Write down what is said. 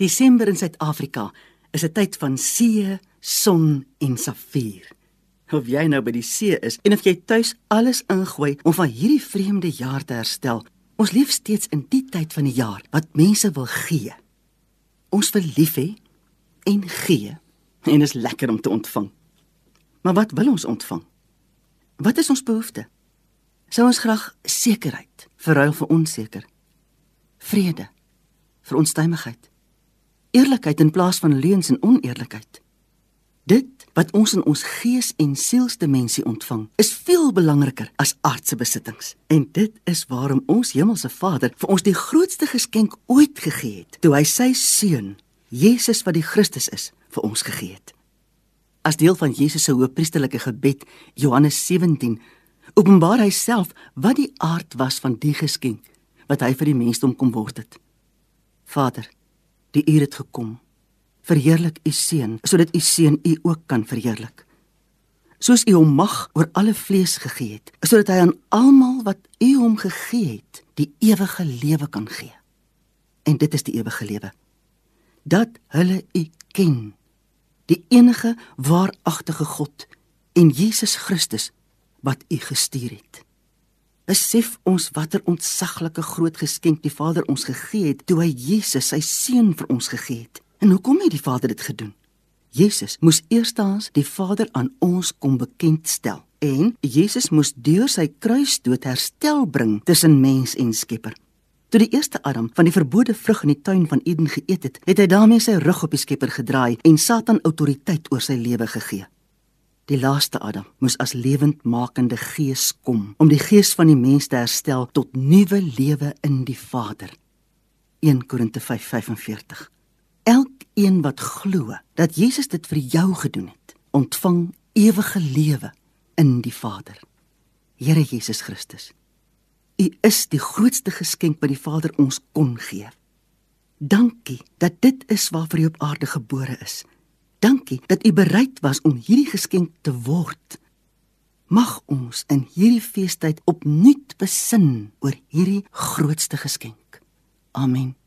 Desember in Suid-Afrika is 'n tyd van see, son en safier. Of jy nou by die see is en of jy tuis alles ingooi om van hierdie vreemde jaar te herstel, ons leef steeds in die tyd van die jaar wat mense wil gee. Ons wil lief hê en gee en is lekker om te ontvang. Maar wat wil ons ontvang? Wat is ons behoefte? Sou ons graag sekerheid verruil vir onseker? Vrede vir onstuimigheid? Eerlikheid in plaas van leuns en oneerlikheid. Dit wat ons in ons gees en sielsdimensie ontvang, is veel belangriker as aardse besittings. En dit is waarom ons hemelse Vader vir ons die grootste geskenk ooit gegee het, toe hy sy seun, Jesus wat die Christus is, vir ons gegee het. As deel van Jesus se hoëpriesterlike gebed, Johannes 17, openbaar hy self wat die aard was van die geskenk wat hy vir die mensdom kom word het. Vader, Die uur het gekom. Verheerlik u seun, sodat u seun u ook kan verheerlik. Soos u hom mag oor alle vlees gegee het, sodat hy aan almal wat u hom gegee het, die ewige lewe kan gee. En dit is die ewige lewe. Dat hulle u ken, die enige waaragtige God en Jesus Christus wat u gestuur het. Besef ons watter ontsaglike groot geskenk die Vader ons gegee het toe hy Jesus sy seun vir ons gegee het. En hoekom het die Vader dit gedoen? Jesus moes eerstens die Vader aan ons kom bekendstel en Jesus moes deur sy kruisdood herstel bring tussen mens en Skepper. Toe die eerste Adam van die verbode vrug in die tuin van Eden geëet het, het hy daarmee sy rug op die Skepper gedraai en Satan autoriteit oor sy lewe gegee. Die laaste Adam moes as lewendmakende gees kom om die gees van die mens te herstel tot nuwe lewe in die Vader. 1 Korinte 5:45. Elkeen wat glo dat Jesus dit vir jou gedoen het, ontvang ewige lewe in die Vader. Here Jesus Christus. U is die grootste geskenk wat die Vader ons kon gee. Dankie dat dit is waarvoor jy op aarde gebore is Dankie dat u bereid was om hierdie geskenk te word. Mag ons in hierdie feestyd opnuut besin oor hierdie grootste geskenk. Amen.